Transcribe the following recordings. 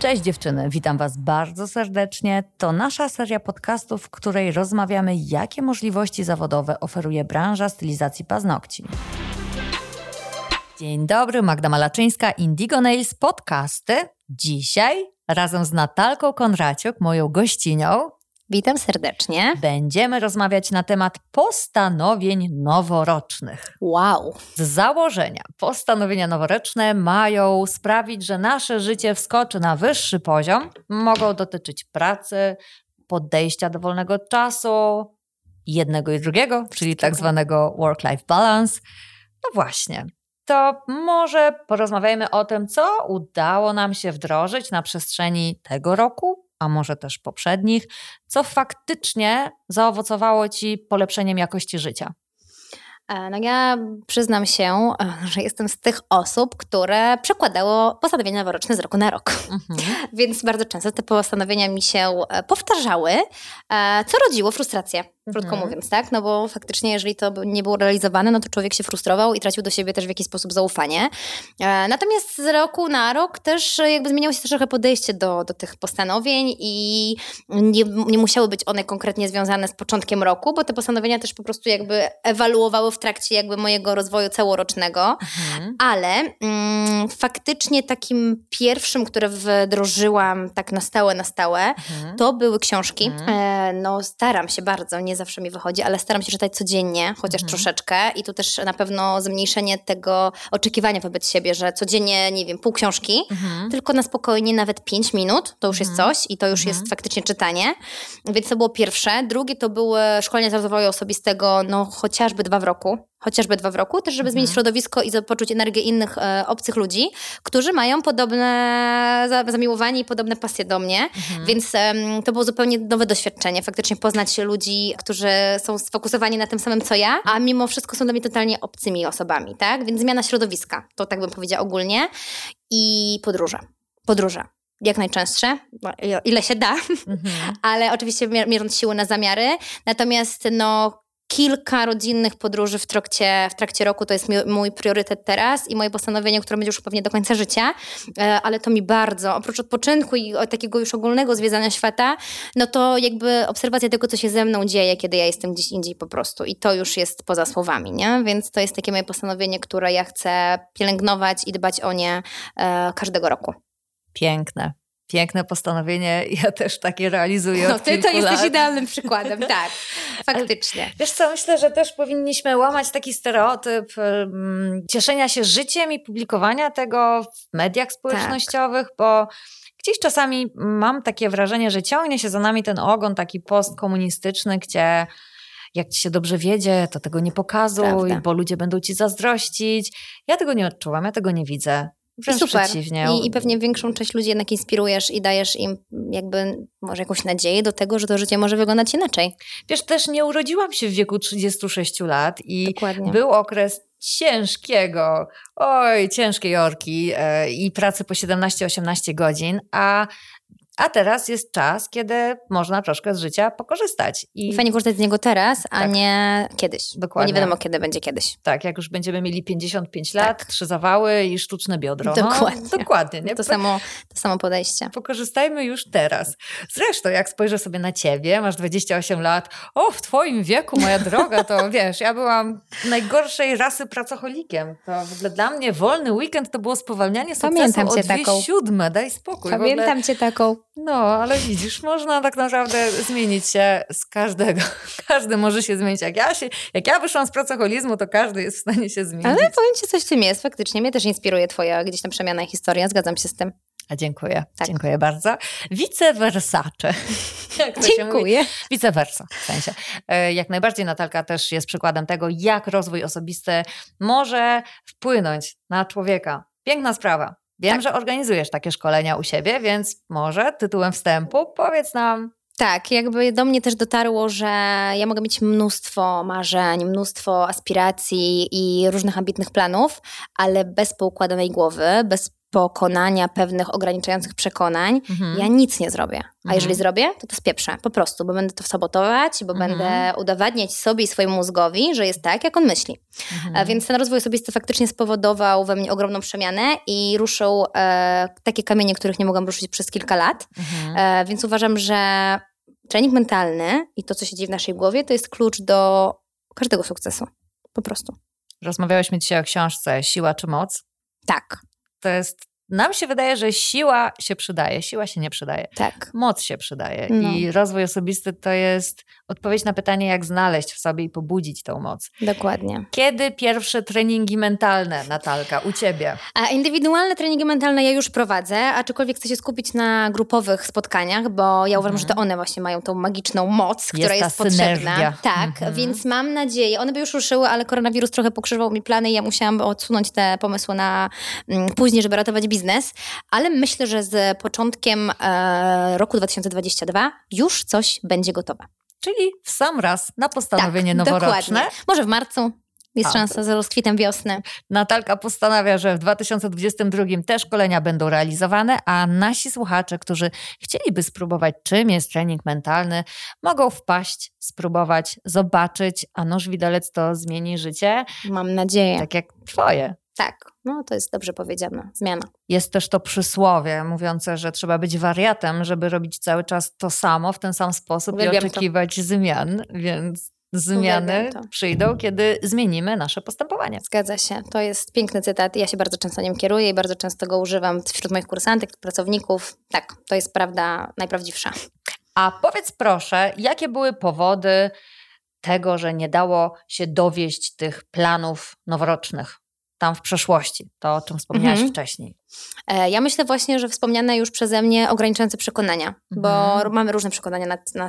Cześć dziewczyny, witam Was bardzo serdecznie. To nasza seria podcastów, w której rozmawiamy, jakie możliwości zawodowe oferuje branża stylizacji paznokci. Dzień dobry, Magda Malaczyńska, Indigo Nails Podcasty. Dzisiaj razem z Natalką Konraciuk, moją gościnią, Witam serdecznie. Będziemy rozmawiać na temat postanowień noworocznych. Wow. Z założenia postanowienia noworoczne mają sprawić, że nasze życie wskoczy na wyższy poziom. Mogą dotyczyć pracy, podejścia do wolnego czasu, jednego i drugiego, czyli tak zwanego work-life balance. No właśnie. To może porozmawiajmy o tym, co udało nam się wdrożyć na przestrzeni tego roku, a może też poprzednich, co faktycznie zaowocowało Ci polepszeniem jakości życia? E, no ja przyznam się, e, że jestem z tych osób, które przekładało postanowienia noworoczne z roku na rok. Mhm. Więc bardzo często te postanowienia mi się e, powtarzały, co rodziło frustrację krótko mhm. mówiąc, tak? No bo faktycznie, jeżeli to nie było realizowane, no to człowiek się frustrował i tracił do siebie też w jakiś sposób zaufanie. E, natomiast z roku na rok też jakby zmieniało się trochę podejście do, do tych postanowień i nie, nie musiały być one konkretnie związane z początkiem roku, bo te postanowienia też po prostu jakby ewaluowały w trakcie jakby mojego rozwoju całorocznego, mhm. ale mm, faktycznie takim pierwszym, które wdrożyłam tak na stałe, na stałe, mhm. to były książki. Mhm. No staram się bardzo, nie zawsze mi wychodzi, ale staram się czytać codziennie, chociaż mhm. troszeczkę i tu też na pewno zmniejszenie tego oczekiwania wobec siebie, że codziennie, nie wiem, pół książki, mhm. tylko na spokojnie nawet pięć minut, to już jest mhm. coś i to już jest mhm. faktycznie czytanie. Więc to było pierwsze. Drugie to były szkolenia z rozwoju osobistego, no chociażby dwa w roku chociażby dwa w roku, też żeby mhm. zmienić środowisko i poczuć energię innych e, obcych ludzi, którzy mają podobne zamiłowanie i podobne pasje do mnie, mhm. więc e, to było zupełnie nowe doświadczenie, faktycznie poznać ludzi, którzy są sfokusowani na tym samym co ja, a mimo wszystko są dla mnie totalnie obcymi osobami, tak? Więc zmiana środowiska, to tak bym powiedziała ogólnie i podróże. Podróże jak najczęstsze, ile się da, mhm. ale oczywiście mierząc siły na zamiary. Natomiast no, kilka rodzinnych podróży w trakcie, w trakcie roku. To jest mój priorytet teraz i moje postanowienie, które będzie już pewnie do końca życia, e, ale to mi bardzo, oprócz odpoczynku i takiego już ogólnego zwiedzania świata, no to jakby obserwacja tego, co się ze mną dzieje, kiedy ja jestem gdzieś indziej po prostu. I to już jest poza słowami, nie? Więc to jest takie moje postanowienie, które ja chcę pielęgnować i dbać o nie e, każdego roku. Piękne. Piękne postanowienie, ja też takie realizuję. No, ty to jesteś idealnym przykładem, tak, faktycznie. Wiesz co, myślę, że też powinniśmy łamać taki stereotyp um, cieszenia się życiem i publikowania tego w mediach społecznościowych, tak. bo gdzieś czasami mam takie wrażenie, że ciągnie się za nami ten ogon taki postkomunistyczny, gdzie jak ci się dobrze wiedzie, to tego nie pokazuj, Prawda. bo ludzie będą ci zazdrościć. Ja tego nie odczuwam, ja tego nie widzę. Wręcz Super. przeciwnie. I, I pewnie większą część ludzi jednak inspirujesz i dajesz im jakby może jakąś nadzieję do tego, że to życie może wyglądać inaczej. Wiesz, też nie urodziłam się w wieku 36 lat i Dokładnie. był okres ciężkiego, oj, ciężkiej orki e, i pracy po 17-18 godzin, a a teraz jest czas, kiedy można troszkę z życia pokorzystać. I, I fajnie korzystać z niego teraz, a tak. nie kiedyś. Dokładnie. Bo nie wiadomo, kiedy będzie kiedyś. Tak, jak już będziemy mieli 55 lat, tak. trzy zawały i sztuczne biodro. Dokładnie. No, dokładnie. Nie? To, samo, to samo podejście. Pokorzystajmy już teraz. Zresztą, jak spojrzę sobie na ciebie, masz 28 lat, o, w twoim wieku, moja droga, to wiesz, ja byłam najgorszej rasy pracocholikiem. To w ogóle dla mnie wolny weekend to było spowalnianie sukcesu Pamiętam cię o dwie taką. siódme, daj spokój. Pamiętam cię taką. No, ale widzisz, można tak naprawdę zmienić się z każdego. Każdy może się zmienić. Jak ja, się, jak ja wyszłam z pracoholizmu, to każdy jest w stanie się zmienić. Ale powiem ci, coś w tym jest. Faktycznie mnie też inspiruje twoja gdzieś tam przemiana historia. Zgadzam się z tym. A dziękuję. Tak. Dziękuję bardzo. Vice versace. dziękuję. Vice versa w sensie. E, jak najbardziej Natalka też jest przykładem tego, jak rozwój osobisty może wpłynąć na człowieka. Piękna sprawa. Wiem, tak. że organizujesz takie szkolenia u siebie, więc może tytułem wstępu powiedz nam, tak, jakby do mnie też dotarło, że ja mogę mieć mnóstwo marzeń, mnóstwo aspiracji i różnych ambitnych planów, ale bez poukładanej głowy, bez pokonania pewnych ograniczających przekonań, mhm. ja nic nie zrobię. A mhm. jeżeli zrobię, to to spieprzę, po prostu, bo będę to sabotować, bo mhm. będę udowadniać sobie i swojemu mózgowi, że jest tak, jak on myśli. Mhm. Więc ten rozwój osobisty faktycznie spowodował we mnie ogromną przemianę i ruszył e, takie kamienie, których nie mogłam ruszyć przez kilka lat. Mhm. E, więc uważam, że trening mentalny i to, co się dzieje w naszej głowie, to jest klucz do każdego sukcesu. Po prostu. Rozmawiałyśmy dzisiaj o książce Siła czy Moc. Tak. To jest nam się wydaje, że siła się przydaje, siła się nie przydaje. Tak. Moc się przydaje. No. I rozwój osobisty to jest odpowiedź na pytanie, jak znaleźć w sobie i pobudzić tą moc. Dokładnie. Kiedy pierwsze treningi mentalne, Natalka, u ciebie? A indywidualne treningi mentalne ja już prowadzę, aczkolwiek chcę się skupić na grupowych spotkaniach, bo ja uważam, mhm. że to one właśnie mają tą magiczną moc, która jest, jest potrzebna. Tak, mhm. więc mam nadzieję, one by już ruszyły, ale koronawirus trochę pokrzyżował mi plany i ja musiałam odsunąć te pomysły na mm, później, żeby ratować biznes biznes, ale myślę, że z początkiem e, roku 2022 już coś będzie gotowe. Czyli w sam raz na postanowienie tak, noworoczne. Dokładnie. Może w marcu. Jest A, szansa z rozkwitem wiosny. Natalka postanawia, że w 2022 te szkolenia będą realizowane, a nasi słuchacze, którzy chcieliby spróbować, czym jest trening mentalny, mogą wpaść, spróbować, zobaczyć, a nóż widelec to zmieni życie. Mam nadzieję. Tak jak twoje. Tak, no to jest dobrze powiedziane, zmiana. Jest też to przysłowie mówiące, że trzeba być wariatem, żeby robić cały czas to samo w ten sam sposób Uwielbiam i oczekiwać to. zmian, więc zmiany przyjdą, kiedy zmienimy nasze postępowanie. Zgadza się. To jest piękny cytat. Ja się bardzo często nim kieruję i bardzo często go używam wśród moich kursantek, pracowników. Tak, to jest prawda najprawdziwsza. A powiedz proszę, jakie były powody tego, że nie dało się dowieść tych planów noworocznych? Tam w przeszłości, to o czym wspomniałaś mhm. wcześniej. E, ja myślę właśnie, że wspomniane już przeze mnie ograniczające przekonania, mhm. bo mamy różne przekonania na, na,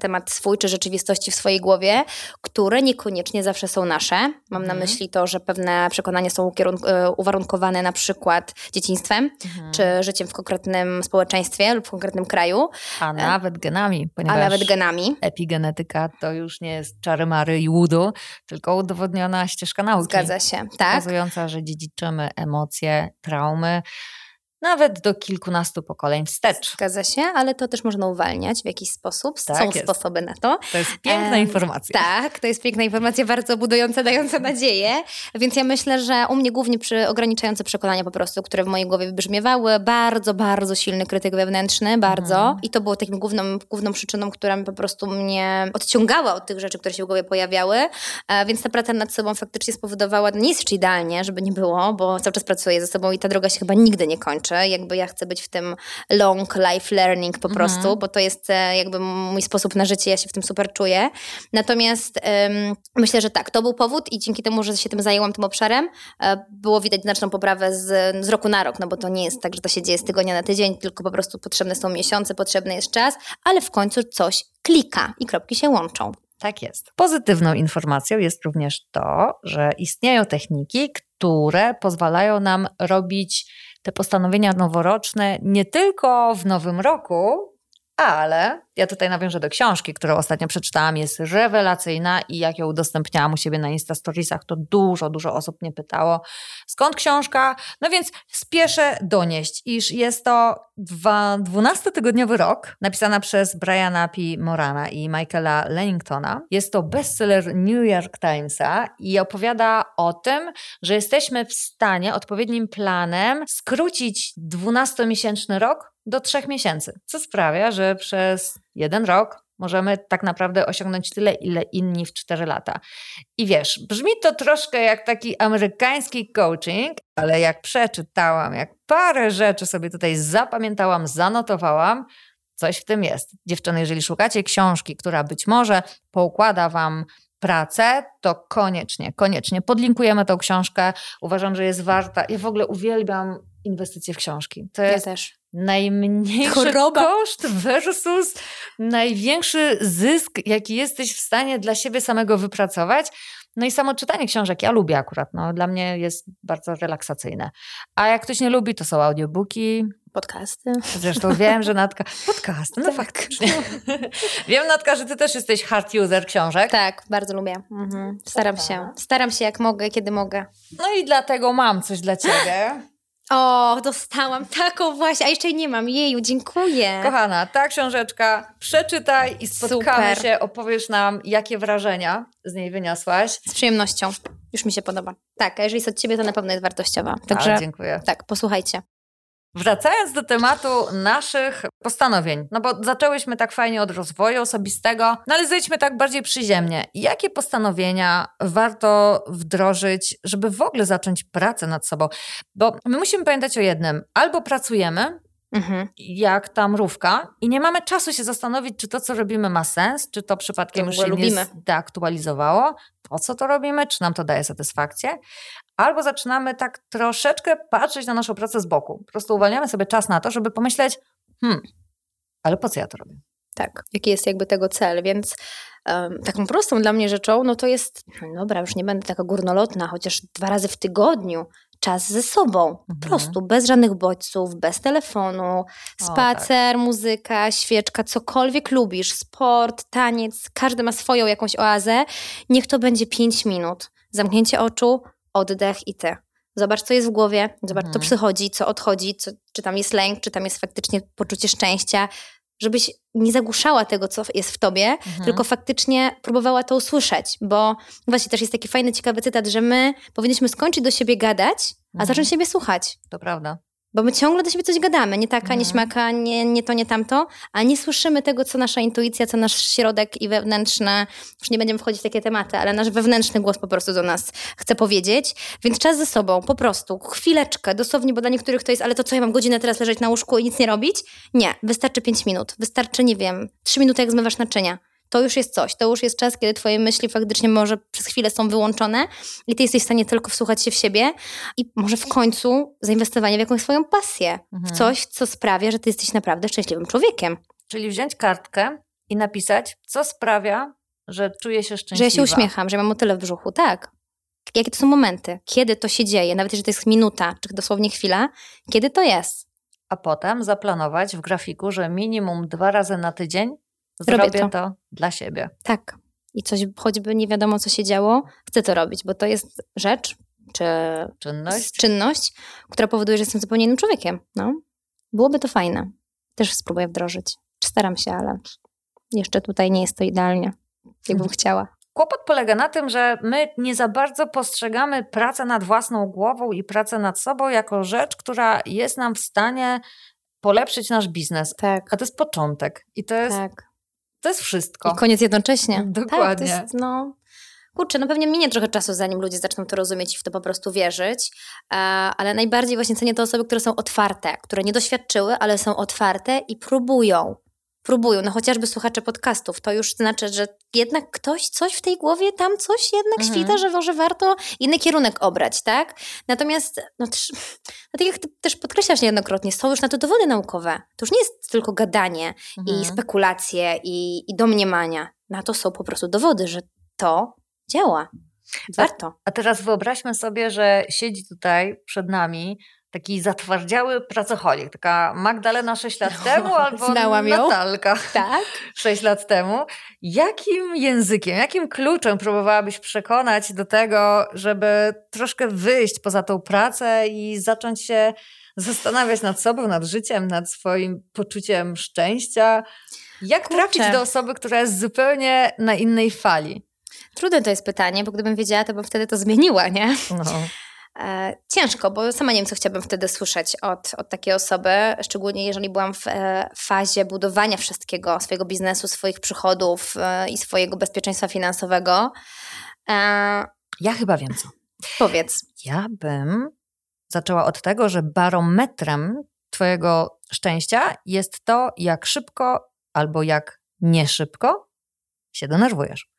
temat swój czy rzeczywistości w swojej głowie, które niekoniecznie zawsze są nasze. Mam mhm. na myśli to, że pewne przekonania są e, uwarunkowane na przykład dzieciństwem, mhm. czy życiem w konkretnym społeczeństwie lub w konkretnym kraju. A nawet genami, ponieważ A nawet genami. epigenetyka to już nie jest czary mary i łudu, tylko udowodniona ścieżka nauki. Zgadza się, tak. Pokazująca, że dziedziczymy emocje, traumy, ale nawet do kilkunastu pokoleń wstecz. Zgadza się, ale to też można uwalniać w jakiś sposób. Tak Są jest. sposoby na to. To jest piękna e, informacja. Tak, to jest piękna informacja, bardzo budująca, dająca nadzieję. Więc ja myślę, że u mnie głównie przy ograniczające przekonania po prostu, które w mojej głowie wybrzmiewały, bardzo, bardzo silny krytyk wewnętrzny, bardzo. Mhm. I to było taką główną, główną przyczyną, która po prostu mnie odciągała od tych rzeczy, które się w głowie pojawiały. E, więc ta praca nad sobą faktycznie spowodowała, nie jest jeszcze idealnie, żeby nie było, bo cały czas pracuję ze sobą i ta droga się chyba nigdy nie kończy jakby ja chcę być w tym long life learning po prostu, mhm. bo to jest e, jakby mój sposób na życie, ja się w tym super czuję. Natomiast um, myślę, że tak, to był powód i dzięki temu, że się tym zajęłam, tym obszarem, e, było widać znaczną poprawę z, z roku na rok, no bo to nie jest tak, że to się dzieje z tygodnia na tydzień, tylko po prostu potrzebne są miesiące, potrzebny jest czas, ale w końcu coś klika i kropki się łączą. Tak jest. Pozytywną informacją jest również to, że istnieją techniki, które pozwalają nam robić te postanowienia noworoczne nie tylko w nowym roku, ale ja tutaj nawiążę do książki, którą ostatnio przeczytałam, jest rewelacyjna i jak ją udostępniałam u siebie na Insta Storiesach, to dużo, dużo osób mnie pytało, skąd książka? No więc spieszę donieść, iż jest to 12-tygodniowy rok, napisana przez Briana P. Morana i Michaela Lenningtona. Jest to bestseller New York Timesa i opowiada o tym, że jesteśmy w stanie odpowiednim planem skrócić 12-miesięczny rok do trzech miesięcy, co sprawia, że przez jeden rok możemy tak naprawdę osiągnąć tyle, ile inni w cztery lata. I wiesz, brzmi to troszkę jak taki amerykański coaching, ale jak przeczytałam, jak parę rzeczy sobie tutaj zapamiętałam, zanotowałam, coś w tym jest. Dziewczyny, jeżeli szukacie książki, która być może poukłada Wam pracę, to koniecznie, koniecznie podlinkujemy tą książkę. Uważam, że jest warta. Ja w ogóle uwielbiam inwestycje w książki. To ja jest też. najmniejszy Choroba. koszt versus największy zysk, jaki jesteś w stanie dla siebie samego wypracować. No i samo czytanie książek, ja lubię akurat, no, dla mnie jest bardzo relaksacyjne. A jak ktoś nie lubi, to są audiobooki, Podcasty. Zresztą wiem, że Natka. Podcasty, no tak. faktycznie. wiem, Natka, że ty też jesteś hard user książek. Tak, bardzo lubię. Mhm. Staram się. Staram się jak mogę, kiedy mogę. No i dlatego mam coś dla ciebie. O, dostałam taką właśnie, a jeszcze nie mam. Jeju, dziękuję. Kochana, ta książeczka, przeczytaj i spotkamy Super. się, opowiesz nam, jakie wrażenia z niej wyniosłaś. Z przyjemnością. Już mi się podoba. Tak, a jeżeli jest od ciebie, to na pewno jest wartościowa. Także, a, dziękuję. Tak, posłuchajcie. Wracając do tematu naszych postanowień, no bo zaczęłyśmy tak fajnie od rozwoju osobistego, no ale zejdźmy tak bardziej przyziemnie. Jakie postanowienia warto wdrożyć, żeby w ogóle zacząć pracę nad sobą? Bo my musimy pamiętać o jednym: albo pracujemy, Mhm. jak ta mrówka i nie mamy czasu się zastanowić, czy to, co robimy ma sens, czy to przypadkiem już się nie zdeaktualizowało, po co to robimy, czy nam to daje satysfakcję, albo zaczynamy tak troszeczkę patrzeć na naszą pracę z boku. Po prostu uwalniamy sobie czas na to, żeby pomyśleć, hmm, ale po co ja to robię? Tak, jaki jest jakby tego cel, więc um, taką prostą dla mnie rzeczą, no to jest, no dobra, już nie będę taka górnolotna, chociaż dwa razy w tygodniu czas ze sobą. Mhm. Po prostu, bez żadnych bodźców, bez telefonu, spacer, o, tak. muzyka, świeczka, cokolwiek lubisz, sport, taniec, każdy ma swoją jakąś oazę. Niech to będzie 5 minut. Zamknięcie oczu, oddech i ty. Zobacz, co jest w głowie, zobacz, mhm. co przychodzi, co odchodzi, co, czy tam jest lęk, czy tam jest faktycznie poczucie szczęścia, żebyś nie zagłuszała tego, co jest w tobie, mhm. tylko faktycznie próbowała to usłyszeć, bo właśnie też jest taki fajny, ciekawy cytat, że my powinniśmy skończyć do siebie gadać, a mhm. zacząć siebie słuchać. To prawda. Bo my ciągle do siebie coś gadamy, nie taka, mhm. nie śmaka, nie, nie to, nie tamto, a nie słyszymy tego, co nasza intuicja, co nasz środek i wewnętrzne, już nie będziemy wchodzić w takie tematy, ale nasz wewnętrzny głos po prostu do nas chce powiedzieć. Więc czas ze sobą, po prostu, chwileczkę, dosłownie, bo dla niektórych to jest, ale to co, ja mam godzinę teraz leżeć na łóżku i nic nie robić? Nie, wystarczy 5 minut, wystarczy, nie wiem, 3 minuty jak zmywasz naczynia to już jest coś. To już jest czas, kiedy twoje myśli faktycznie może przez chwilę są wyłączone i ty jesteś w stanie tylko wsłuchać się w siebie i może w końcu zainwestowanie w jakąś swoją pasję, mhm. w coś, co sprawia, że ty jesteś naprawdę szczęśliwym człowiekiem. Czyli wziąć kartkę i napisać, co sprawia, że czuję się szczęśliwa. Że ja się uśmiecham, że mam motyle w brzuchu, tak. Jakie to są momenty? Kiedy to się dzieje? Nawet jeżeli to jest minuta, czy dosłownie chwila, kiedy to jest? A potem zaplanować w grafiku, że minimum dwa razy na tydzień Zrobię to. to dla siebie. Tak. I coś, choćby nie wiadomo, co się działo, chcę to robić, bo to jest rzecz, czy czynność, czynność która powoduje, że jestem zupełnie innym człowiekiem. No. Byłoby to fajne. Też spróbuję wdrożyć. Staram się, ale jeszcze tutaj nie jest to idealnie, jakbym hmm. chciała. Kłopot polega na tym, że my nie za bardzo postrzegamy pracę nad własną głową i pracę nad sobą jako rzecz, która jest nam w stanie polepszyć nasz biznes. Tak. A to jest początek. I to jest tak. To jest wszystko. I koniec jednocześnie. Dokładnie. Tak, jest, no, kurczę, no pewnie minie trochę czasu, zanim ludzie zaczną to rozumieć i w to po prostu wierzyć, e, ale najbardziej właśnie cenię te osoby, które są otwarte, które nie doświadczyły, ale są otwarte i próbują próbują, no chociażby słuchacze podcastów, to już znaczy, że jednak ktoś coś w tej głowie, tam coś jednak mhm. świta, że może warto inny kierunek obrać, tak? Natomiast, no, no tak jak ty też podkreślasz niejednokrotnie, są już na to dowody naukowe. To już nie jest tylko gadanie mhm. i spekulacje i, i domniemania. Na to są po prostu dowody, że to działa. Warto. A, a teraz wyobraźmy sobie, że siedzi tutaj przed nami taki zatwardziały pracocholik, taka Magdalena 6 lat temu albo Znałam Natalka tak? 6 lat temu. Jakim językiem, jakim kluczem próbowałabyś przekonać do tego, żeby troszkę wyjść poza tą pracę i zacząć się zastanawiać nad sobą, nad życiem, nad swoim poczuciem szczęścia? Jak Kurczę. trafić do osoby, która jest zupełnie na innej fali? Trudne to jest pytanie, bo gdybym wiedziała, to bym wtedy to zmieniła, nie? No. E, ciężko, bo sama nie wiem, co chciałabym wtedy słyszeć od, od takiej osoby, szczególnie jeżeli byłam w e, fazie budowania wszystkiego, swojego biznesu, swoich przychodów e, i swojego bezpieczeństwa finansowego. Ja chyba wiem co. Powiedz. Ja bym zaczęła od tego, że barometrem Twojego szczęścia jest to, jak szybko albo jak nie szybko się denerwujesz.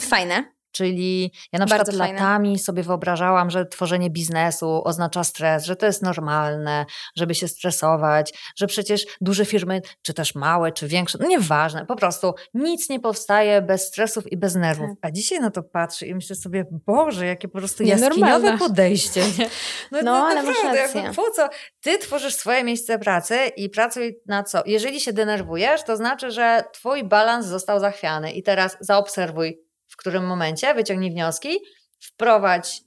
Fajne. Czyli ja na Bardzo przykład fajne. latami sobie wyobrażałam, że tworzenie biznesu oznacza stres, że to jest normalne, żeby się stresować, że przecież duże firmy, czy też małe, czy większe, no nieważne, po prostu nic nie powstaje bez stresów i bez nerwów. Tak. A dzisiaj na to patrzę i myślę sobie, Boże, jakie po prostu jaskiniowe podejście. Nie? No, no ale naprawdę, masz rację. po co? Ty tworzysz swoje miejsce pracy i pracuj na co? Jeżeli się denerwujesz, to znaczy, że twój balans został zachwiany i teraz zaobserwuj w którym momencie, wyciągnij wnioski, wprowadź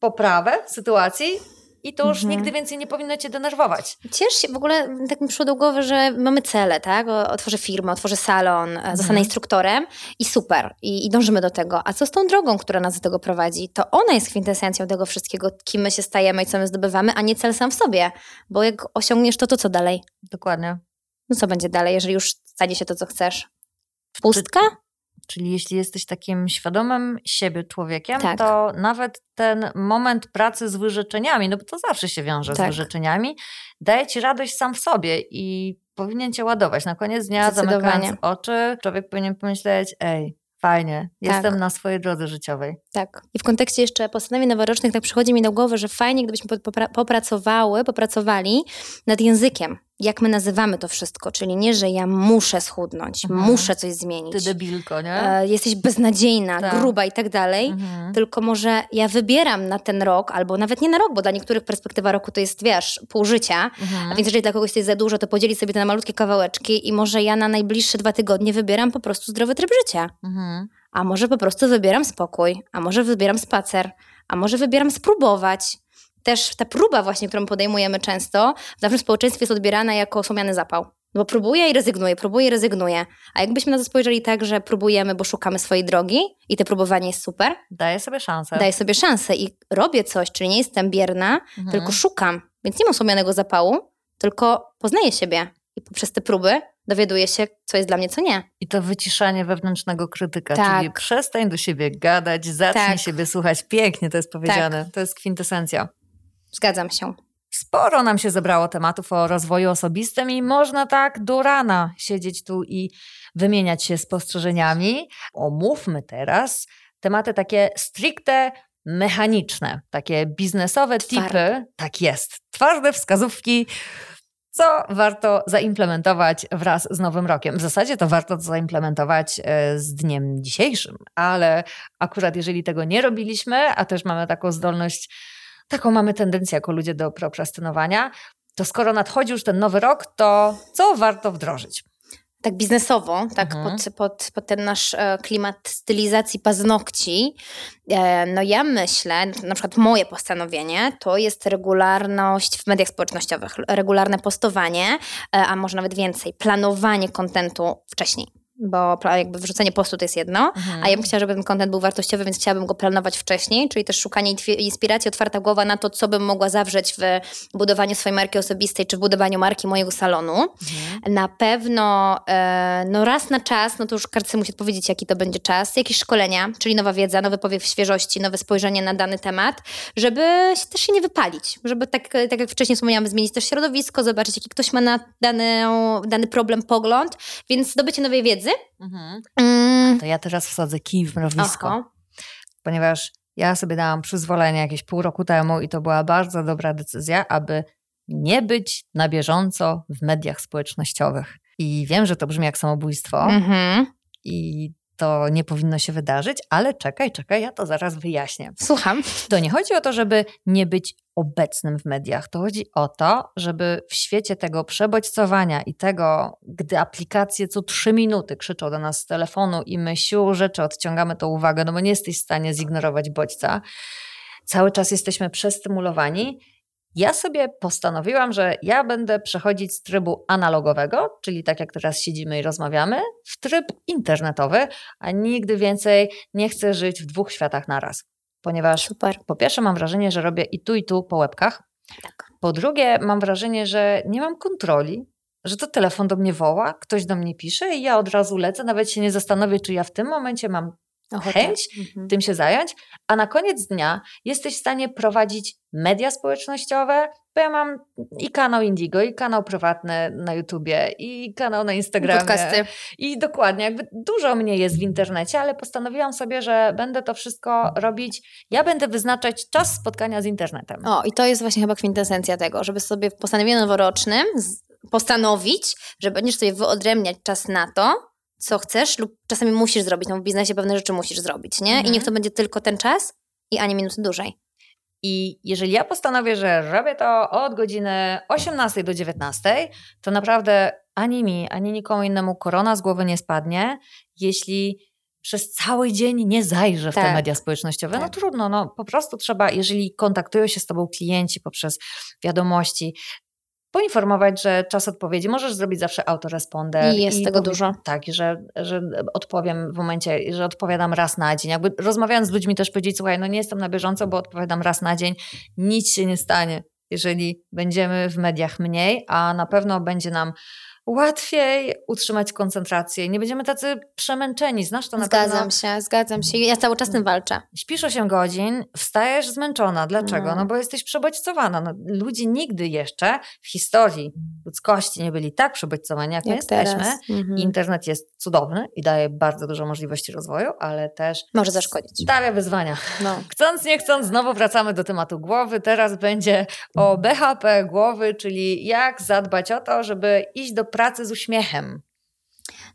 poprawę sytuacji i to już mhm. nigdy więcej nie powinno cię denerwować. Ciesz się, w ogóle tak mi przyszło do głowy, że mamy cele, tak? Otworzę firmę, otworzę salon, e, mhm. zostanę instruktorem i super, I, i dążymy do tego. A co z tą drogą, która nas do tego prowadzi? To ona jest kwintesencją tego wszystkiego, kim my się stajemy i co my zdobywamy, a nie cel sam w sobie. Bo jak osiągniesz to, to co dalej? Dokładnie. No co będzie dalej, jeżeli już stanie się to, co chcesz? Pustka? Czyli jeśli jesteś takim świadomym siebie człowiekiem, tak. to nawet ten moment pracy z wyrzeczeniami, no bo to zawsze się wiąże tak. z wyrzeczeniami, daje ci radość sam w sobie i powinien cię ładować. Na koniec dnia, zamykając oczy, człowiek powinien pomyśleć, ej, fajnie, jestem tak. na swojej drodze życiowej. Tak. I w kontekście jeszcze postanowień noworocznych tak przychodzi mi do głowy, że fajnie, gdybyśmy popracowały, popracowali nad językiem jak my nazywamy to wszystko, czyli nie, że ja muszę schudnąć, mhm. muszę coś zmienić. Ty debilko, nie? E, jesteś beznadziejna, tak. gruba i tak dalej, mhm. tylko może ja wybieram na ten rok, albo nawet nie na rok, bo dla niektórych perspektywa roku to jest, wiesz, pół życia, mhm. a więc jeżeli dla kogoś to jest za dużo, to podzielić sobie to na malutkie kawałeczki i może ja na najbliższe dwa tygodnie wybieram po prostu zdrowy tryb życia. Mhm. A może po prostu wybieram spokój, a może wybieram spacer, a może wybieram spróbować też ta próba właśnie, którą podejmujemy często, w naszym społeczeństwie jest odbierana jako słomiany zapał. Bo próbuję i rezygnuję, próbuję i rezygnuję. A jakbyśmy na to spojrzeli tak, że próbujemy, bo szukamy swojej drogi i to próbowanie jest super. Daję sobie szansę. Daję sobie szansę i robię coś, czyli nie jestem bierna, mhm. tylko szukam. Więc nie mam słomianego zapału, tylko poznaję siebie. I poprzez te próby dowiaduję się, co jest dla mnie, co nie. I to wyciszanie wewnętrznego krytyka, tak. czyli przestań do siebie gadać, zacznij tak. siebie słuchać. Pięknie to jest powiedziane. Tak. To jest kwintesencja. Zgadzam się. Sporo nam się zebrało tematów o rozwoju osobistym i można tak do rana siedzieć tu i wymieniać się spostrzeżeniami. Omówmy teraz tematy takie stricte mechaniczne, takie biznesowe Twarde. tipy. Tak jest. Twarde wskazówki, co warto zaimplementować wraz z Nowym Rokiem. W zasadzie to warto zaimplementować e, z dniem dzisiejszym, ale akurat jeżeli tego nie robiliśmy, a też mamy taką zdolność taką mamy tendencję jako ludzie do prokrastynowania, to skoro nadchodzi już ten nowy rok, to co warto wdrożyć? tak biznesowo, tak mhm. pod, pod, pod ten nasz e, klimat stylizacji paznokci, e, no ja myślę, na przykład moje postanowienie to jest regularność w mediach społecznościowych, regularne postowanie, e, a może nawet więcej, planowanie kontentu wcześniej bo jakby wrzucenie postu to jest jedno, mhm. a ja bym chciała, żeby ten content był wartościowy, więc chciałabym go planować wcześniej, czyli też szukanie inspiracji, otwarta głowa na to, co bym mogła zawrzeć w budowaniu swojej marki osobistej, czy w budowaniu marki mojego salonu. Mhm. Na pewno e, no raz na czas, no to już kartce musi odpowiedzieć, jaki to będzie czas, jakieś szkolenia, czyli nowa wiedza, nowy powiew świeżości, nowe spojrzenie na dany temat, żeby się też się nie wypalić, żeby tak, tak jak wcześniej wspomniałam, zmienić też środowisko, zobaczyć, jaki ktoś ma na dany, dany problem, pogląd, więc zdobycie nowej wiedzy, Mhm. Mm. To ja teraz wsadzę kij w mrowisko. Aha. Ponieważ ja sobie dałam przyzwolenie jakieś pół roku temu i to była bardzo dobra decyzja, aby nie być na bieżąco w mediach społecznościowych. I wiem, że to brzmi jak samobójstwo. Mhm. I to nie powinno się wydarzyć, ale czekaj, czekaj, ja to zaraz wyjaśnię. Słucham. To nie chodzi o to, żeby nie być obecnym w mediach. To chodzi o to, żeby w świecie tego przebodźcowania i tego, gdy aplikacje co trzy minuty krzyczą do nas z telefonu i my siłą rzeczy odciągamy tą uwagę, no bo nie jesteś w stanie zignorować bodźca, cały czas jesteśmy przestymulowani ja sobie postanowiłam, że ja będę przechodzić z trybu analogowego, czyli tak jak teraz siedzimy i rozmawiamy, w tryb internetowy, a nigdy więcej nie chcę żyć w dwóch światach naraz. Ponieważ Super. po pierwsze mam wrażenie, że robię i tu, i tu po łebkach. Tak. Po drugie, mam wrażenie, że nie mam kontroli, że to telefon do mnie woła, ktoś do mnie pisze i ja od razu lecę, nawet się nie zastanowię, czy ja w tym momencie mam Ochotę. chęć mhm. tym się zająć, a na koniec dnia jesteś w stanie prowadzić media społecznościowe, bo ja mam i kanał Indigo, i kanał prywatny na YouTubie, i kanał na Instagramie. Podcasty. I dokładnie, jakby dużo mnie jest w internecie, ale postanowiłam sobie, że będę to wszystko robić. Ja będę wyznaczać czas spotkania z internetem. O, i to jest właśnie chyba kwintesencja tego, żeby sobie w postanowieniu noworocznym postanowić, że będziesz sobie wyodrębniać czas na to, co chcesz lub czasami musisz zrobić. No w biznesie pewne rzeczy musisz zrobić, nie? Mhm. I niech to będzie tylko ten czas i ani minuty dłużej. I jeżeli ja postanowię, że robię to od godziny 18 do 19, to naprawdę ani mi, ani nikomu innemu korona z głowy nie spadnie, jeśli przez cały dzień nie zajrzę w tak. te media społecznościowe. No tak. No trudno, no po prostu trzeba, jeżeli kontaktują się z tobą klienci poprzez wiadomości, poinformować, że czas odpowiedzi możesz zrobić zawsze autoresponder. I jest i tego dużo. Tak, że, że odpowiem w momencie, że odpowiadam raz na dzień. Jakby rozmawiając z ludźmi też powiedzieć, słuchaj, no nie jestem na bieżąco, bo odpowiadam raz na dzień, nic się nie stanie, jeżeli będziemy w mediach mniej, a na pewno będzie nam łatwiej utrzymać koncentrację. Nie będziemy tacy przemęczeni. Znasz to na Zgadzam pewno? się, zgadzam się. Ja cały czas tym walczę. Śpisz 8 godzin, wstajesz zmęczona. Dlaczego? No, no bo jesteś przebodźcowana. No, ludzie nigdy jeszcze w historii ludzkości nie byli tak przebodźcowani, jak, jak my jesteśmy. Mhm. Internet jest cudowny i daje bardzo dużo możliwości rozwoju, ale też może zaszkodzić. Stawia wyzwania. No. Chcąc, nie chcąc, znowu wracamy do tematu głowy. Teraz będzie o BHP głowy, czyli jak zadbać o to, żeby iść do pracy z uśmiechem.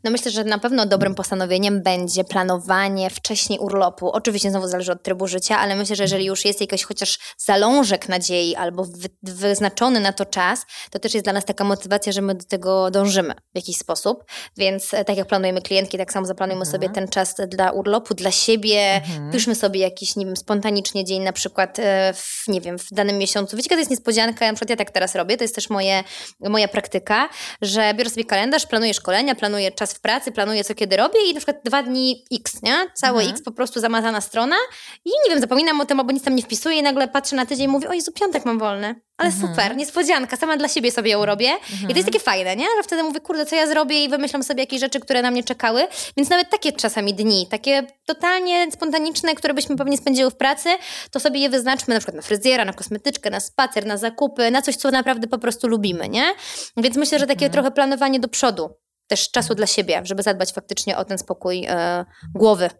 No myślę, że na pewno dobrym postanowieniem będzie planowanie wcześniej urlopu. Oczywiście znowu zależy od trybu życia, ale myślę, że jeżeli już jest jakiś chociaż zalążek nadziei albo wy, wyznaczony na to czas, to też jest dla nas taka motywacja, że my do tego dążymy w jakiś sposób. Więc e, tak jak planujemy klientki, tak samo zaplanujemy mhm. sobie ten czas dla urlopu, dla siebie. Mhm. Piszmy sobie jakiś, nie wiem, spontanicznie dzień na przykład e, w, nie wiem, w danym miesiącu. Wiecie, to jest niespodzianka, na przykład ja tak teraz robię, to jest też moje, moja praktyka, że biorę sobie kalendarz, planuję szkolenia, planuję czas w pracy, planuję co kiedy robię i na przykład dwa dni X, nie? Całe mhm. X po prostu zamazana strona i nie wiem, zapominam o tym, albo nic tam nie wpisuję i nagle patrzę na tydzień i mówię, oj, Jezu, piątek mam wolny. Ale mhm. super, niespodzianka, sama dla siebie sobie ją robię. Mhm. I to jest mhm. takie fajne, nie? Że wtedy mówię, kurde, co ja zrobię i wymyślam sobie jakieś rzeczy, które na mnie czekały. Więc nawet takie czasami dni, takie totalnie spontaniczne, które byśmy pewnie spędziły w pracy, to sobie je wyznaczmy na przykład na fryzjera, na kosmetyczkę, na spacer, na zakupy, na coś, co naprawdę po prostu lubimy, nie? Więc myślę, że takie mhm. trochę planowanie do przodu też czasu dla siebie, żeby zadbać faktycznie o ten spokój e, głowy.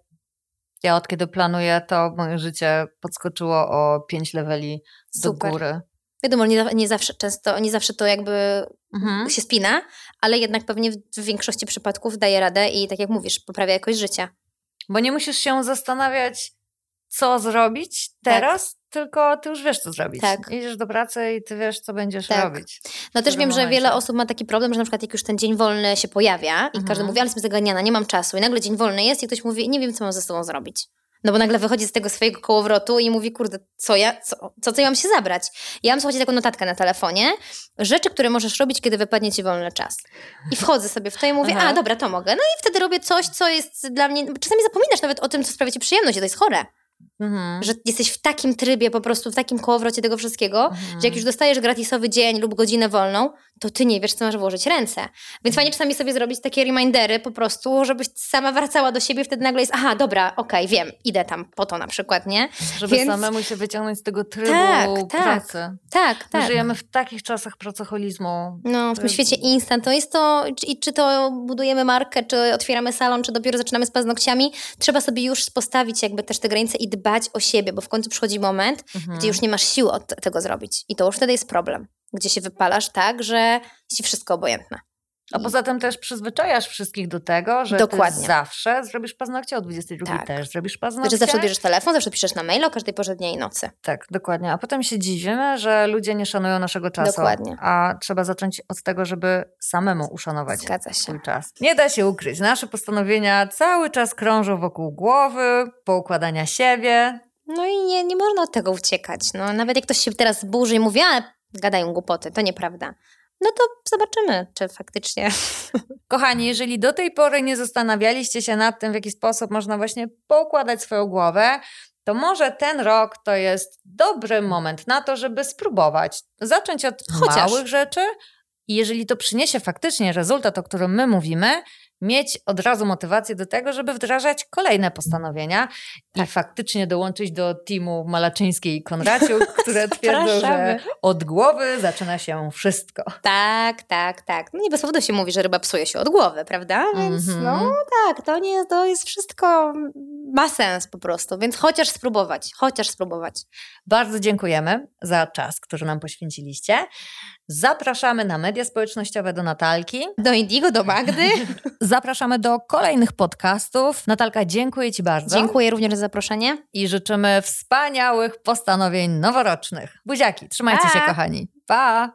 Ja od kiedy planuję, to moje życie podskoczyło o pięć leveli Super. do góry. Wiadomo, nie, nie, zawsze często, nie zawsze to jakby mhm. się spina, ale jednak pewnie w, w większości przypadków daje radę i tak jak mówisz, poprawia jakość życia. Bo nie musisz się zastanawiać, co zrobić teraz, tak tylko ty już wiesz, co zrobić. Tak. Idziesz do pracy i ty wiesz, co będziesz tak. robić. No też wiem, momencie. że wiele osób ma taki problem, że na przykład jak już ten dzień wolny się pojawia i mhm. każdy mówi, ale jestem zaganiana, nie mam czasu i nagle dzień wolny jest i ktoś mówi, nie wiem, co mam ze sobą zrobić. No bo nagle wychodzi z tego swojego kołowrotu i mówi, kurde, co ja, co, co, co ja mam się zabrać? Ja mam, słuchajcie, taką notatkę na telefonie, rzeczy, które możesz robić, kiedy wypadnie ci wolny czas. I wchodzę sobie w to i mówię, Aha. a dobra, to mogę. No i wtedy robię coś, co jest dla mnie, czasami zapominasz nawet o tym, co sprawia ci przyjemność, to jest chore. Mhm. Że jesteś w takim trybie, po prostu w takim kołowrocie tego wszystkiego, mhm. że jak już dostajesz gratisowy dzień lub godzinę wolną, to ty nie wiesz, co masz włożyć ręce. Więc fajnie czasami sobie zrobić takie remindery po prostu, żebyś sama wracała do siebie, wtedy nagle jest, aha, dobra, okej, okay, wiem, idę tam po to na przykład, nie? Żeby Więc... samemu się wyciągnąć z tego trybu tak, tak, pracy. Tak, tak. My żyjemy w takich czasach pracoholizmu. No, w tym świecie instant. To jest to, i czy to budujemy markę, czy otwieramy salon, czy dopiero zaczynamy z paznokciami, trzeba sobie już postawić jakby też te granice i dbać o siebie, bo w końcu przychodzi moment, mhm. gdzie już nie masz siły od tego zrobić. I to już wtedy jest problem gdzie się wypalasz tak, że jest wszystko obojętne. A poza tym też przyzwyczajasz wszystkich do tego, że zawsze zrobisz paznokcie, o 22 tak. też zrobisz paznokcie. Że zawsze bierzesz telefon, zawsze piszesz na mail o każdej porze dnia i nocy. Tak, dokładnie. A potem się dziwimy, że ludzie nie szanują naszego czasu. Dokładnie. A trzeba zacząć od tego, żeby samemu uszanować Zgadza się. swój czas. Nie da się ukryć. Nasze postanowienia cały czas krążą wokół głowy, poukładania siebie. No i nie, nie można od tego uciekać. No, nawet jak ktoś się teraz zburzy i mówi, a gadają głupoty, to nieprawda. No to zobaczymy, czy faktycznie. Kochani, jeżeli do tej pory nie zastanawialiście się nad tym, w jaki sposób można właśnie poukładać swoją głowę, to może ten rok to jest dobry moment na to, żeby spróbować. Zacząć od Chociaż. małych rzeczy i jeżeli to przyniesie faktycznie rezultat, o którym my mówimy, mieć od razu motywację do tego, żeby wdrażać kolejne postanowienia tak. i faktycznie dołączyć do teamu Malaczyńskiej i Konraciu, które twierdzą, że od głowy zaczyna się wszystko. Tak, tak, tak. No nie bez powodu się mówi, że ryba psuje się od głowy, prawda? Więc mm -hmm. no tak, to nie, to jest wszystko, ma sens po prostu, więc chociaż spróbować, chociaż spróbować. Bardzo dziękujemy za czas, który nam poświęciliście. Zapraszamy na media społecznościowe do Natalki. Do Indigo, do Magdy. Zapraszamy do kolejnych podcastów. Natalka, dziękuję Ci bardzo. Dziękuję również za zaproszenie. I życzymy wspaniałych postanowień noworocznych. Buziaki, trzymajcie pa. się kochani. Pa!